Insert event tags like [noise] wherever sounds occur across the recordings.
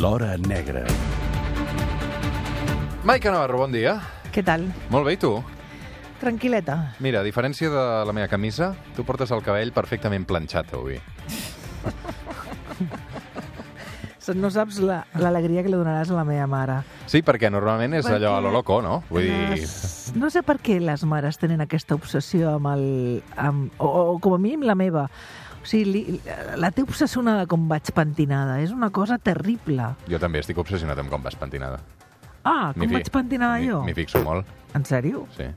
L'Hora Negra. Maica Navarro, bon dia. Què tal? Molt bé, i tu? Tranquil·leta. Mira, a diferència de la meva camisa, tu portes el cabell perfectament planxat avui. [laughs] No saps la- l'alegria que li donaràs a la meva mare. Sí, perquè normalment és Perquè allò a lo loco, no? Vull dir... Les- No sé per què les mares tenen aquesta obsessió amb el... Amb, o, o com a mínim la meva. O sigui, li, la té obsessionada com vaig pentinada. És una cosa terrible. Jo també estic obsessionat amb com vas pentinada. Ah, com vaig pentinada jo? M'hi fixo molt, En sèrio? sí.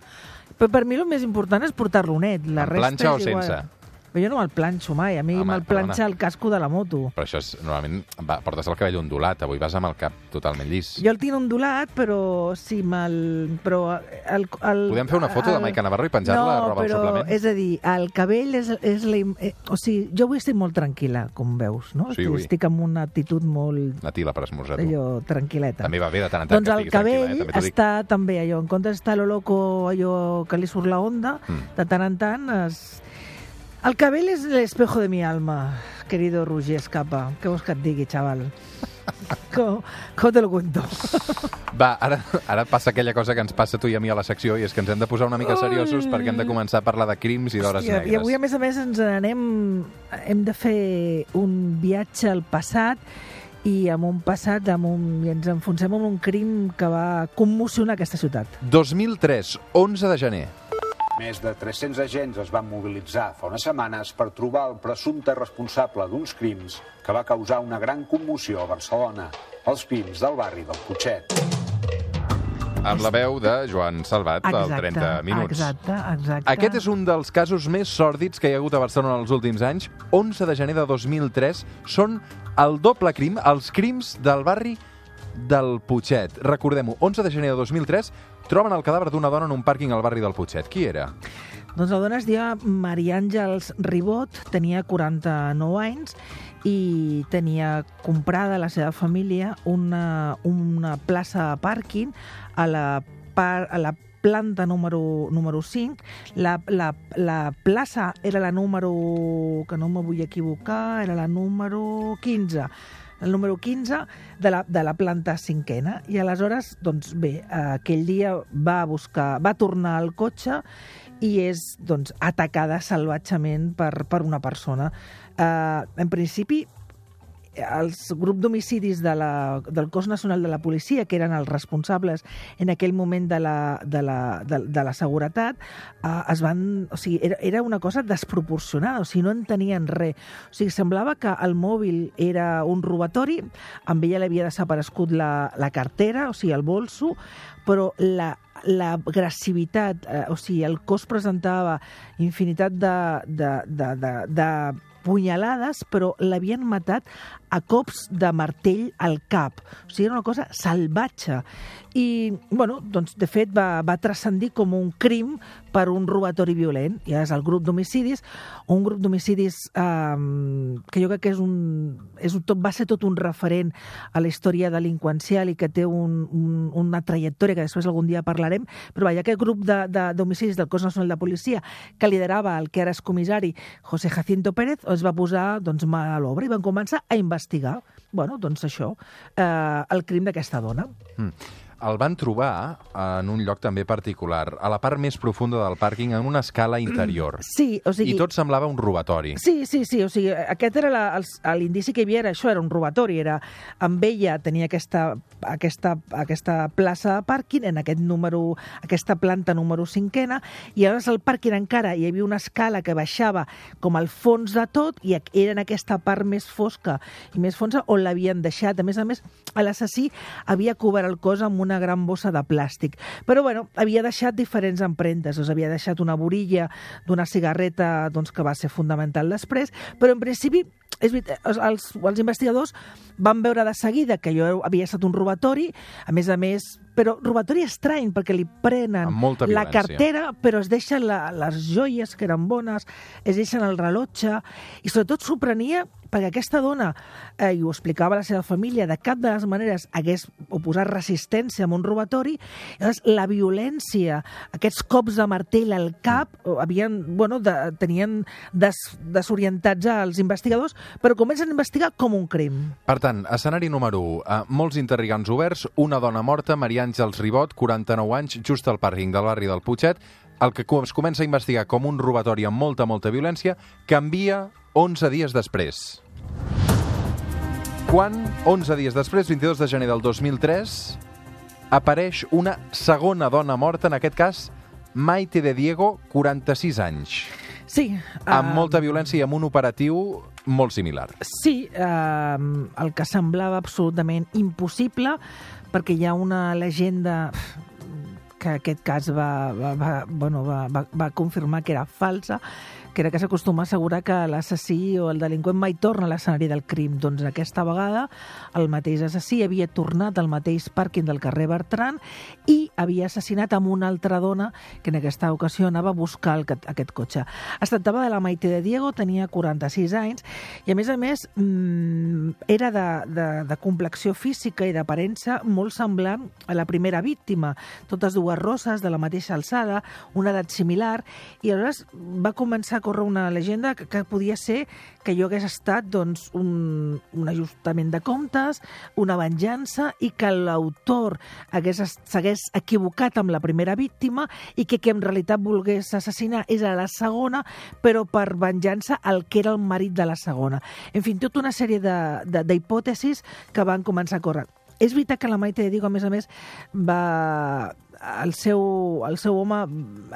Però per mi el més important és portar-lo net. La Amb resta planxa o és igual. Però jo no me'l planxo mai. A mi me'l perdona. planxa el casco de la moto. Però això és, normalment, va, portes el cabell ondulat, avui vas amb el cap totalment llis. Jo el tinc ondulat, però sí, me'l... Però el, el, Podem fer una foto de el- Maica Navarro i penjar-la a no, roba al però, suplement? és a dir, el cabell és, és la... Eh, o sigui, jo avui estic molt tranquil·la, com veus, no? Sí, avui. estic amb una actitud molt Una tila per esmorzar, tu. allò, tranquil·leta. També va bé de tant en tant doncs que el estiguis tranquil·la, cabell eh? També està també allò, en comptes d'estar lo loco, allò que li surt la onda, Mm. de tant en tant es... El cabell és l'espejo de mi alma, querido Roger Escapa. Què vols que et digui, xaval? [laughs] Com, com te lo cuento? Va, ara, ara passa aquella cosa que ens passa a tu i a mi a la secció i és que ens hem de posar una mica seriosos Ai. perquè hem de començar a parlar de crims i d'hores negres. I avui, a més a més, ens n'anem... Hem de fer un viatge al passat i amb un passat amb un, i ens enfonsem en un crim que va commocionar aquesta ciutat. 2003, 11 de gener. Més de 300 agents es van mobilitzar fa unes setmanes per trobar el presumpte responsable d'uns crims que va causar una gran commoció a Barcelona, els crims del barri del Putxet. Amb la veu de Joan Salvat, del 30 minuts. Exacte, exacte. Aquest és un dels casos més sòrdids que hi ha hagut a Barcelona els últims anys. 11 de gener de 2003 són el doble crim, els crims del barri del Putxet. Recordem-ho, 11 de gener de 2003 troben el cadàver d'una dona en un pàrquing al barri del Putxet. Qui era? Doncs la dona es deia Maria Àngels Ribot, tenia 49 anys i tenia comprada la seva família una, una plaça de pàrquing a la, par, a la planta número, número 5. La, la, la plaça era la número, que no me vull equivocar, era la número 15 el número 15 de la, de la planta cinquena. I aleshores, doncs bé, aquell dia va buscar, va tornar al cotxe i és doncs, atacada salvatgement per, per una persona. Uh, en principi, els grups d'homicidis de la, del cos nacional de la policia, que eren els responsables en aquell moment de la, de la, de, de la seguretat, eh, es van, o sigui, era, era una cosa desproporcionada, o sigui, no entenien res. O sigui, semblava que el mòbil era un robatori, amb ella li havia desaparegut la, la cartera, o sigui, el bolso, però la, l'agressivitat, eh, o sigui, el cos presentava infinitat de, de, de, de, de punyalades, però l'havien matat a cops de martell al cap. O sigui, era una cosa salvatge. I, bueno, doncs, de fet, va, va transcendir com un crim per un robatori violent. I és el grup d'homicidis, un grup d'homicidis eh, que jo crec que és un, és un, tot, va ser tot un referent a la història delinqüencial i que té un, un, una trajectòria que després algun dia parlarem, però vaja, aquest grup de- de- d'homicidis del cos nacional de policia que liderava el que ara és comissari José Jacinto Pérez es va posar doncs, mà a l'obra i van començar a investigar bueno, doncs això, eh, el crim d'aquesta dona. Mm. El van trobar en un lloc també particular, a la part més profunda del pàrquing, en una escala interior. Sí, o sigui... I tot semblava un robatori. Sí, sí, sí, o sigui, aquest era l'indici que hi havia, era això, era un robatori, era amb ella tenia aquesta, aquesta, aquesta plaça de pàrquing, en aquest número, aquesta planta número cinquena, i llavors al pàrquing encara hi havia una escala que baixava com al fons de tot, i era en aquesta part més fosca i més fonsa on l'havien deixat. A més a més, l'assassí havia cobert el cos amb una gran bossa de plàstic. Però, bueno, havia deixat diferents empremtes. Doncs havia deixat una borilla d'una cigarreta doncs, que va ser fundamental després, però en principi és veritat, els, els, els investigadors van veure de seguida que allò havia estat un robatori, a més a més, però robatori estrany, perquè li prenen la cartera, però es deixen la, les joies, que eren bones, es deixen el rellotge, i sobretot s'ho perquè aquesta dona, eh, i ho explicava la seva família, de cap de les maneres hagués oposat resistència a un robatori, llavors la violència, aquests cops de martell al cap, havien, bueno, de, tenien des, desorientats als investigadors, però comencen a investigar com un crim. Per tant, escenari número 1. Eh, molts interrogants oberts, una dona morta, Maria Àngels Ribot, 49 anys, just al pàrquing del barri del Puigset, el que es comença a investigar com un robatori amb molta, molta violència, canvia 11 dies després. Quan, 11 dies després, 22 de gener del 2003, apareix una segona dona morta, en aquest cas, Maite de Diego, 46 anys. Sí. Amb uh, molta violència i amb un operatiu molt similar. Sí, uh, el que semblava absolutament impossible, perquè hi ha una llegenda que aquest cas va, va, va, bueno, va, va, va confirmar que era falsa, era que s'acostuma a assegurar que l'assassí o el delinqüent mai torna a l'escenari del crim. Doncs aquesta vegada el mateix assassí havia tornat al mateix pàrquing del carrer Bertran i havia assassinat amb una altra dona que en aquesta ocasió anava a buscar el, aquest cotxe. Es tractava de la Maite de Diego, tenia 46 anys i a més a més mmm, era de, de, de complexió física i d'aparença molt semblant a la primera víctima, totes dues rosses de la mateixa alçada, una edat similar i aleshores va començar a córrer una llegenda que, que podia ser que jo hagués estat doncs, un, un ajustament de comptes, una venjança i que l'autor s'hagués equivocat amb la primera víctima i que, que en realitat volgués assassinar és a la segona, però per venjança el que era el marit de la segona. En fi, tota una sèrie d'hipòtesis que van començar a córrer. És veritat que la Maite de Digo, a més a més, va el seu, el seu home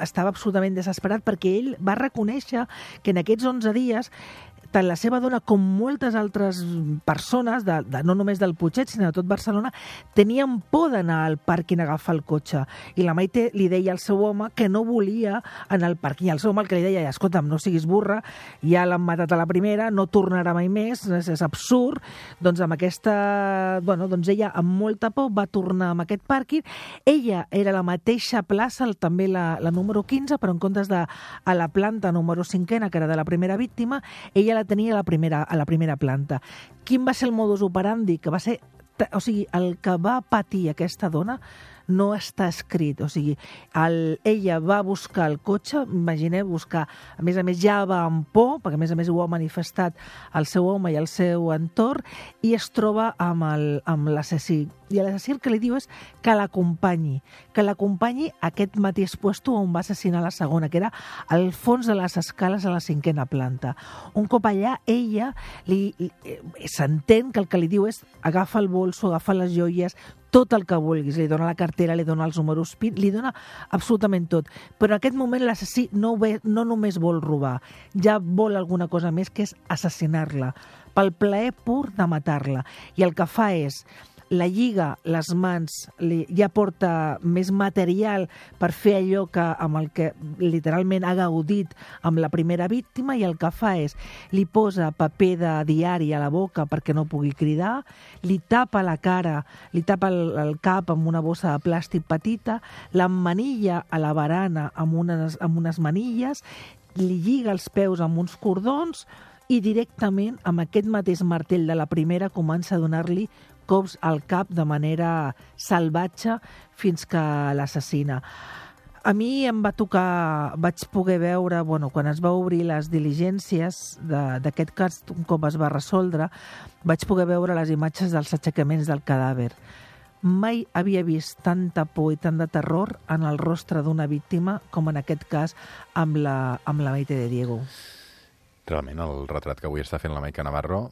estava absolutament desesperat perquè ell va reconèixer que en aquests 11 dies tant la seva dona com moltes altres persones, de, de, no només del Puigset, sinó de tot Barcelona, tenien por d'anar al pàrquing a agafar el cotxe. I la Maite li deia al seu home que no volia anar al pàrquing. I el seu home el que li deia, escolta'm, no siguis burra, ja l'han matat a la primera, no tornarà mai més, és, és absurd. Doncs amb aquesta... Bueno, doncs ella, amb molta por, va tornar amb aquest pàrquing. Ella era la mateixa plaça, també la, la número 15, però en comptes de a la planta número 5 que era de la primera víctima, ella la tenia a la primera, a la primera planta. Quin va ser el modus operandi? Que va ser, o sigui, el que va patir aquesta dona no està escrit. O sigui, el, ella va buscar el cotxe, imagineu buscar, a més a més ja va amb por, perquè a més a més ho ha manifestat el seu home i el seu entorn, i es troba amb l'assassí. I l'assassí el que li diu és que l'acompanyi, que l'acompanyi a aquest mateix puesto on va assassinar la segona, que era al fons de les escales a la cinquena planta. Un cop allà, ella li, li eh, s'entén que el que li diu és agafa el bolso, agafa les joies, tot el que vulguis. Li dona la cartera, li dona els números PIN, li dona absolutament tot. Però en aquest moment l'assassí no, ve, no només vol robar, ja vol alguna cosa més, que és assassinar-la, pel plaer pur de matar-la. I el que fa és la lliga les mans, li, ja porta més material per fer allò que, amb el que literalment ha gaudit amb la primera víctima i el que fa és li posa paper de diari a la boca perquè no pugui cridar, li tapa la cara, li tapa el, el cap amb una bossa de plàstic petita, l'emmanilla a la barana amb unes, amb unes manilles, li lliga els peus amb uns cordons i directament amb aquest mateix martell de la primera comença a donar-li cops al cap de manera salvatge fins que l'assassina. A mi em va tocar, vaig poder veure, bueno, quan es va obrir les diligències d'aquest cas, un cop es va resoldre, vaig poder veure les imatges dels aixecaments del cadàver. Mai havia vist tanta por i tant de terror en el rostre d'una víctima com en aquest cas amb la, amb la Maite de Diego. Realment, el retrat que avui està fent la Maica Navarro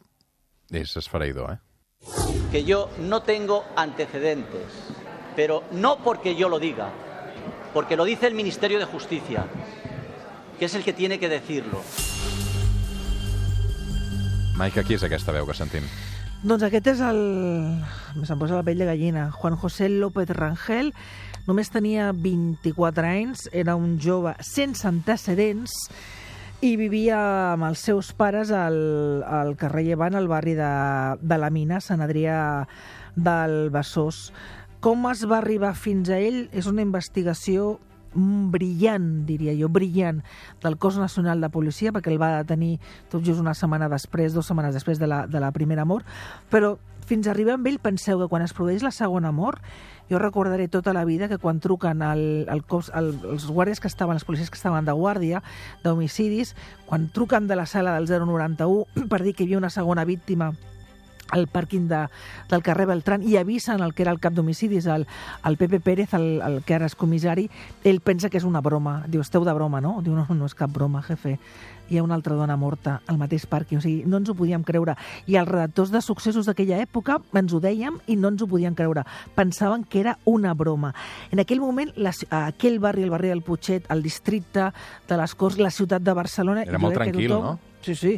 és esfereïdor, eh? Que yo no tengo antecedentes, pero no porque yo lo diga, porque lo dice el Ministerio de Justicia, que és el que tiene que decirlo. Maica, qui és aquesta veu que sentim? Doncs aquest és el... Se'm posa la pell de gallina. Juan José López Rangel. Només tenia 24 anys, era un jove sense antecedents, i vivia amb els seus pares al, al carrer Llevant, al barri de, de la Mina, Sant Adrià del Besòs. Com es va arribar fins a ell és una investigació brillant, diria jo, brillant, del cos nacional de policia, perquè el va detenir tot just una setmana després, dues setmanes després de la, de la primera mort, però fins a arribar amb ell penseu que quan es produeix la segona mort jo recordaré tota la vida que quan truquen al, al cos, al, els guàrdies que estaven, els policies que estaven de guàrdia d'homicidis, quan truquen de la sala del 091 per dir que hi havia una segona víctima al pàrquing de, del carrer Beltrán i avisen el que era el cap d'homicidis, el, el Pepe Pérez, el, el que ara és comissari, ell pensa que és una broma. Diu, esteu de broma, no? Diu, no, no és cap broma, jefe. Hi ha una altra dona morta al mateix pàrquing. O sigui, no ens ho podíem creure. I els redactors de successos d'aquella època ens ho dèiem i no ens ho podien creure. Pensaven que era una broma. En aquell moment, la, aquell barri, el barri del Puigset, el districte de les Corts, la ciutat de Barcelona... Era molt tranquil, tothom, no? Sí, sí.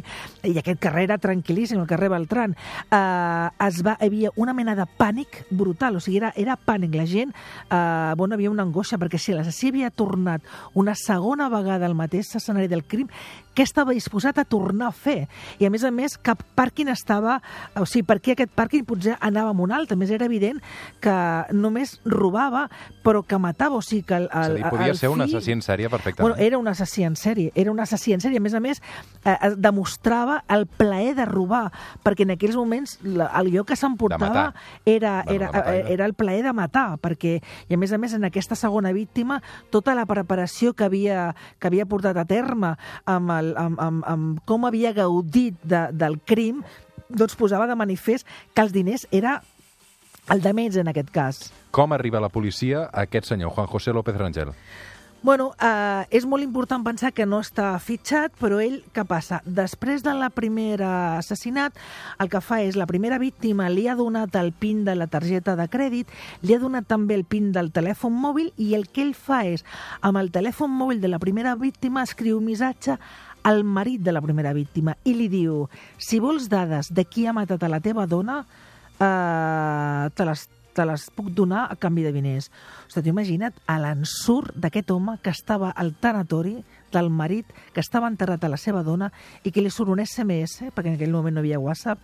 I aquest carrer era tranquil·líssim, el carrer Beltrán. Uh, es va, hi havia una mena de pànic brutal, o sigui, era, era pànic. La gent, uh, bueno, havia una angoixa, perquè si l'assassí havia tornat una segona vegada al mateix escenari del crim, què estava disposat a tornar a fer? I, a més a més, cap pàrquing estava... O sigui, per què aquest pàrquing potser anava amb un altre? A més, era evident que només robava, però que matava, o sigui que... El, el, és a dir, podia el ser un fill- assassí en sèrie perfectament. Bueno, era un assassí en sèrie, era un assassí en sèrie. A més a més, eh, demostrava el plaer de robar, perquè en aquells moments la, el lloc que s'emportava era, Bueno, era, matar, eh, era. era el plaer de matar, perquè, i a més a més, en aquesta segona víctima, tota la preparació que havia, que havia portat a terme amb, el, amb, amb, amb com havia gaudit de, del crim, doncs posava de manifest que els diners era el de menys en aquest cas. Com arriba la policia a aquest senyor, Juan José López Rangel? Bueno, eh, és molt important pensar que no està fitxat, però ell, què passa? Després de la primera assassinat, el que fa és, la primera víctima li ha donat el PIN de la targeta de crèdit, li ha donat també el PIN del telèfon mòbil i el que ell fa és, amb el telèfon mòbil de la primera víctima, escriu un missatge al marit de la primera víctima i li diu, si vols dades de qui ha matat a la teva dona, eh, te les te les puc donar a canvi de diners. Ostres, imagina't l'ensurt d'aquest home que estava al tanatori del marit que estava enterrat a la seva dona i que li surt un SMS, perquè en aquell moment no hi havia WhatsApp,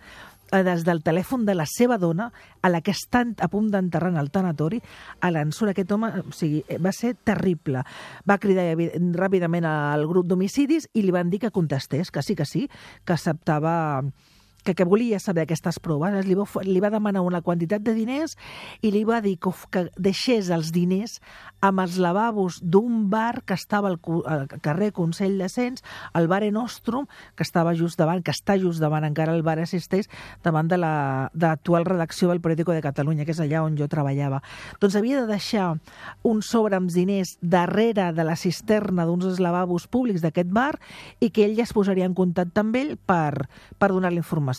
eh, des del telèfon de la seva dona, a la que està a punt d'enterrar en el tanatori, a l'ensurt aquest home, o sigui, eh, va ser terrible. Va cridar ràpidament al grup d'homicidis i li van dir que contestés, que sí, que sí, que acceptava que, que volia saber aquestes proves, li va, li va demanar una quantitat de diners i li va dir que, que deixés els diners amb els lavabos d'un bar que estava al, al carrer Consell de Cents, el bar Nostrum, que estava just davant, que està just davant, encara el bar assisteix, davant de la- de l'actual redacció del Periódico de Catalunya, que és allà on jo treballava. Doncs havia de deixar un sobre amb diners darrere de la cisterna d'uns lavabos públics d'aquest bar i que ell ja es posaria en contacte amb ell per, per donar la informació.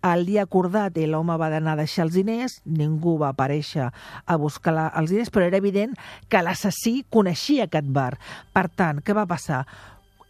El dia acordat, eh, l'home va anar a deixar els diners, ningú va aparèixer a buscar la, els diners, però era evident que l'assassí coneixia aquest bar. Per tant, què va passar?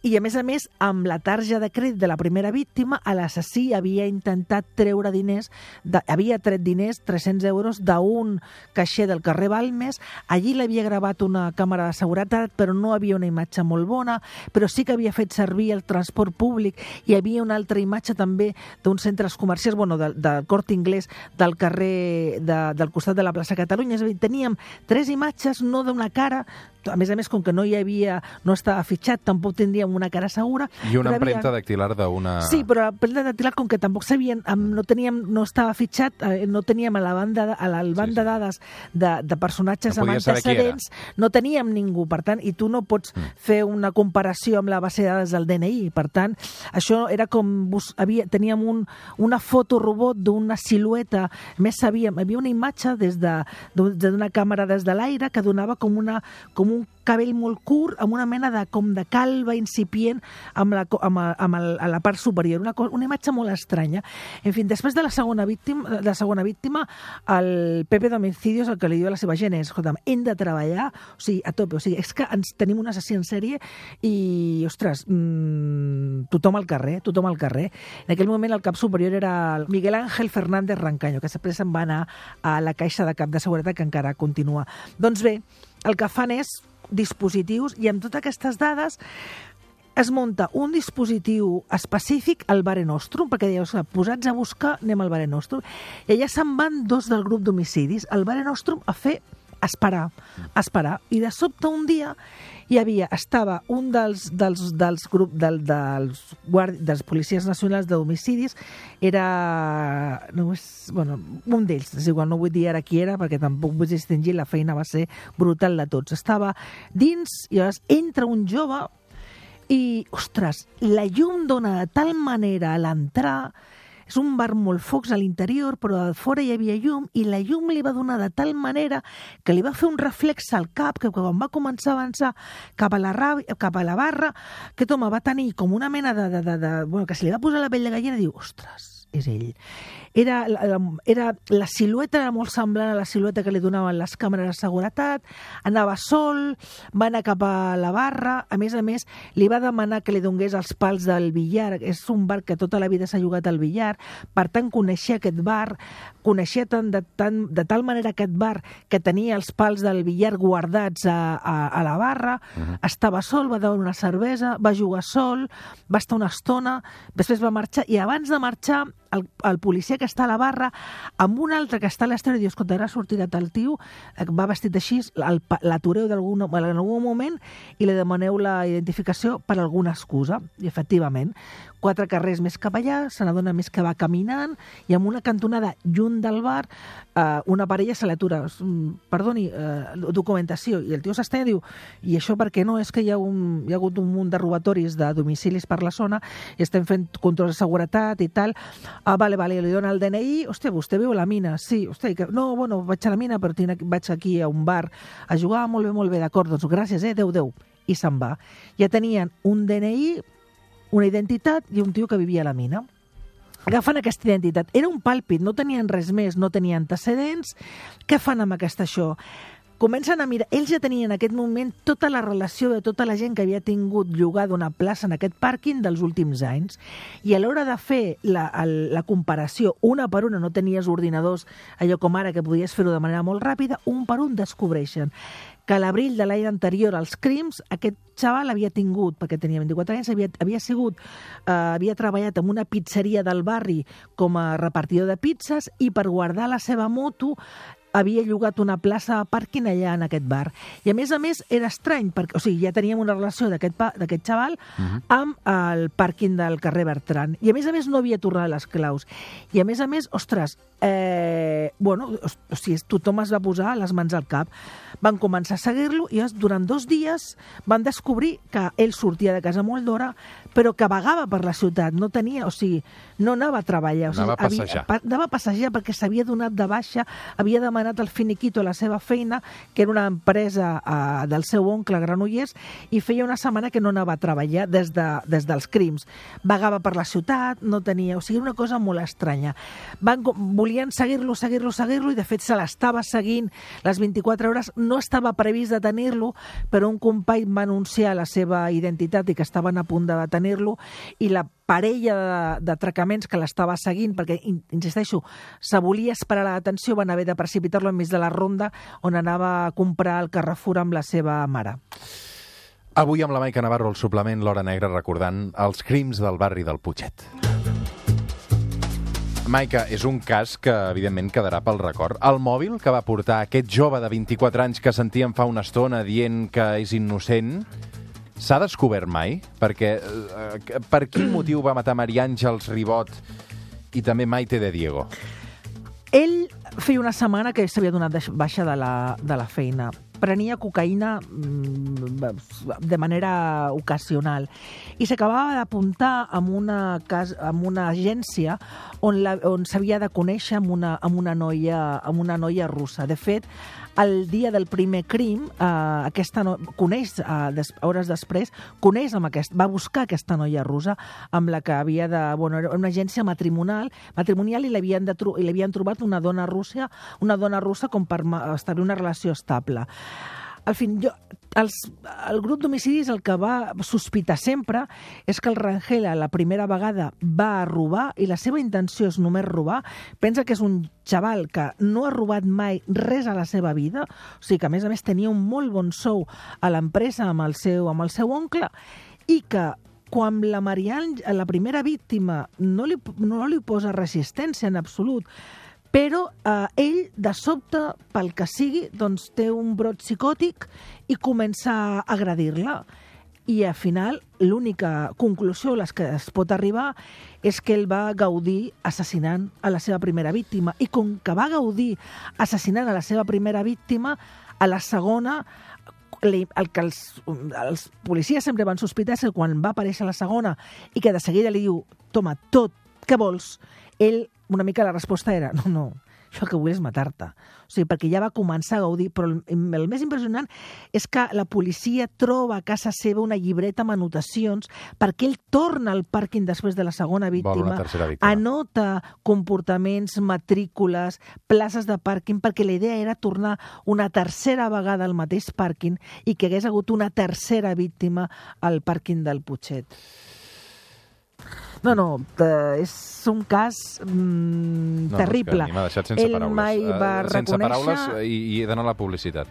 I, a més a més, amb la tarja de crèdit de la primera víctima, l'assassí havia intentat treure diners, de, havia tret diners, 300 euros, d'un caixer del carrer Balmes. Allí l'havia gravat una càmera de seguretat, però no havia una imatge molt bona, però sí que havia fet servir el transport públic. Hi havia una altra imatge també d'uns centres comercials, bueno, del, del Cort Inglés, del carrer de, del costat de la plaça Catalunya. És a dir, teníem tres imatges, no d'una cara, a més a més, com que no hi havia, no estava fitxat, tampoc tindríem una cara segura. I una però havia- empremta dactilar d'una... Sí, però l'empremta dactilar, com que tampoc sabien, no teníem, no estava fitxat, eh, no teníem a la banda, de- a la banc Sí, de sí. dades de, de personatges No amb antecedents, no teníem ningú, per tant, i tu no pots Mm. fer una comparació amb la base de dades del DNI, per tant, això era com, bus, havia, teníem un, una foto robot d'una silueta, a més sabíem, hi havia una imatge des de- d'un- d'una càmera des de l'aire que donava com, una, com un cabell molt curt, amb una mena de, com de calva incipient amb la, amb, el- amb el, a la part superior, una, una imatge molt estranya. En fi, després de la segona víctima, la segona víctima el Pepe d'Homicidios el que li diu a la seva gent és, escolta'm, hem de treballar, o sigui, a tope, o sigui, és que ens tenim un assassí en sèrie i, ostres, mmm, tothom al carrer, tothom al carrer. En aquell moment el cap superior era el Miguel Ángel Fernández Rancaño, que després se'n va anar a la caixa de cap de seguretat que encara continua. Doncs bé, el que fan és dispositius i amb totes aquestes dades es munta un dispositiu específic al Bare Nostrum, perquè dius, posats a buscar, anem al Bare Nostrum. I allà se'n van dos del grup d'homicidis, al Bare Nostrum, a fer esperar, esperar. I de sobte un dia hi havia, estava un dels, dels, dels, grup, del, dels, guard, dels policies nacionals d'homicidis, era no és, bueno, un d'ells, és igual, no vull dir ara qui era perquè tampoc vull distingir, la feina va ser brutal de tots. Estava dins i llavors entra un jove i, ostres, la llum dona de tal manera a l'entrar és un bar molt focs a l'interior, però a fora hi havia llum i la llum li va donar de tal manera que li va fer un reflex al cap que quan va començar a avançar cap a la, ràbia, cap a la barra, que home va tenir com una mena de, de, de, de... Bueno, que se li va posar la pell de gallina i diu, ostres, és ell. Era, era, la silueta era molt semblant a la silueta que li donaven les càmeres de seguretat, anava sol, va anar cap a la barra, a més a més li va demanar que li donés els pals del billar, és un bar que tota la vida s'ha jugat al billar, per tant coneixia aquest bar, coneixia tant de, tant, de tal manera aquest bar que tenia els pals del billar guardats a, a, a la barra, uh -huh. estava sol, va donar una cervesa, va jugar sol, va estar una estona, després va marxar, i abans de marxar el, el policia que està a la barra amb un altre que està a l'estrena i diu, escolta, ara sortirà el tio, eh, va vestit així, l'atureu en algun moment i li demaneu la identificació per alguna excusa. I efectivament, quatre carrers més cap allà, se n'adona més que va caminant i amb una cantonada lluny del bar eh, una parella se l'atura perdoni, eh, documentació i el tio s'està i diu, i això per què no? És que hi ha, un, hi ha hagut un munt de robatoris de domicilis per la zona estem fent controls de seguretat i tal ah, vale, vale, li dona el DNI hòstia, vostè viu a la mina? Sí, hòstia, que... no, bueno, vaig a la mina però tinc, vaig aquí a un bar a jugar, molt bé, molt bé, d'acord, doncs gràcies, eh, Déu, Déu i se'n va. Ja tenien un DNI una identitat i un tio que vivia a la mina. Agafen aquesta identitat. Era un pàlpit, no tenien res més, no tenien antecedents. Què fan amb aquesta això? Comencen a mirar, ells ja tenien en aquest moment tota la relació de tota la gent que havia tingut llogada una plaça en aquest pàrquing dels últims anys i a l'hora de fer la, el, la comparació una per una, no tenies ordinadors allò com ara que podies fer-ho de manera molt ràpida, un per un descobreixen que l'abril de l'any anterior als crims aquest xaval havia tingut, perquè tenia 24 anys, havia, havia sigut, eh, havia treballat en una pizzeria del barri com a repartidor de pizzas i per guardar la seva moto havia llogat una plaça de pàrquing allà en aquest bar. I a més a més era estrany, perquè, o sigui, ja teníem una relació d'aquest xaval uh -huh. amb el pàrquing del carrer Bertran. I a més a més no havia tornat les claus. I a més a més, ostres, eh, bueno, o, o sigui, tothom es va posar les mans al cap. Van començar a seguir-lo i durant dos dies van descobrir que ell sortia de casa molt d'hora, però que vagava per la ciutat, no tenia, o sigui, no anava a treballar. O sigui, anava a passejar. Havia, anava a passejar perquè s'havia donat de baixa, havia demanat demanat el finiquito la seva feina, que era una empresa uh, del seu oncle Granollers, i feia una setmana que no anava a treballar des, de, des dels crims. Vagava per la ciutat, no tenia... O sigui, una cosa molt estranya. Van, volien seguir-lo, seguir-lo, seguir-lo, i de fet se l'estava seguint les 24 hores. No estava previst detenir-lo, però un company va anunciar la seva identitat i que estaven a punt de detenir-lo, i la parella d'atracaments que l'estava seguint, perquè, insisteixo, se volia esperar la detenció, van haver de precipitar-lo enmig de la ronda on anava a comprar el Carrefour amb la seva mare. Avui amb la Maica Navarro, el suplement L'Hora Negra, recordant els crims del barri del Puiget. Maica, és un cas que, evidentment, quedarà pel record. El mòbil que va portar aquest jove de 24 anys que sentíem fa una estona dient que és innocent S'ha descobert mai? Perquè eh, per quin [clears throat] motiu va matar Maria Àngels Ribot i també Maite de Diego? Ell feia una setmana que s'havia donat baixa de la, de la feina prenia cocaïna mm, de manera ocasional i s'acabava d'apuntar amb, una cas, amb una agència on, la, on s'havia de conèixer amb una, amb, una noia, amb una noia russa. De fet, el dia del primer crim, eh, aquesta no, coneix, eh, des, hores després, coneix amb aquest, va buscar aquesta noia russa amb la que havia de... Bueno, era una agència matrimonial, matrimonial i l'havien trobat una dona russa, una dona russa com per establir una relació estable. Al fin, jo, els, el grup d'homicidis el que va sospitar sempre és que el Rangel la primera vegada va robar i la seva intenció és només robar. Pensa que és un xaval que no ha robat mai res a la seva vida, o sigui que a més a més tenia un molt bon sou a l'empresa amb, el seu, amb el seu oncle i que quan la Marianne, la primera víctima, no li, no li posa resistència en absolut, Però eh, ell, de sobte, pel que sigui, doncs té un brot psicòtic i comença a agredir-la. I al final, l'única conclusió a les que es pot arribar és que ell va gaudir assassinant a la seva primera víctima. I com que va gaudir assassinant a la seva primera víctima, a la segona el que els, els policies sempre van sospitar és que quan va aparèixer la segona i que de seguida li diu, toma, tot, què vols? Ell, una mica la resposta era, no, no, això el que vull és matar-te. O sigui, perquè ja va començar a gaudir, però el, el més impressionant és que la policia troba a casa seva una llibreta amb anotacions perquè ell torna al pàrquing després de la segona víctima, víctima. anota comportaments, matrícules, places de pàrquing, perquè la idea era tornar una tercera vegada al mateix pàrquing i que hagués hagut una tercera víctima al pàrquing del Putxet. No, no, eh, és un cas mm, No, terrible. No, m'ha deixat sense Ell paraules. mai Eh, va sense reconèixer... paraules i, i he d'anar a la publicitat.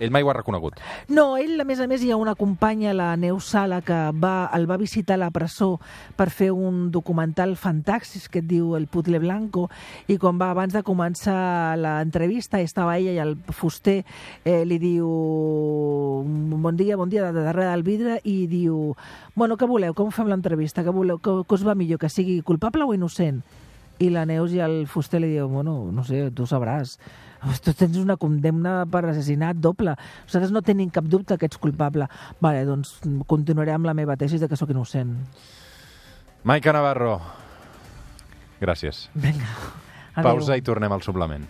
Ell mai ho ha reconegut. No, ell, a més a més, hi ha una companya, la Neus Sala, que va, el va visitar a la presó per fer un documental fantàstic que et diu El Putle Blanco, i quan va, abans de començar l'entrevista, estava ella i el fuster eh, li diu bon dia, bon dia, de darrere del vidre, i diu, bueno, què voleu, com fem l'entrevista, què voleu, què, què us va millor, que sigui culpable o innocent? I la Neus i el fuster li diu, bueno, no sé, tu sabràs. Tu tens una condemna per assassinat doble. Nosaltres no tenim cap dubte que ets culpable. Vale, doncs continuaré amb la meva tesi de que sóc innocent. Maica Navarro, gràcies. Vinga, adéu. Pausa i tornem al suplement.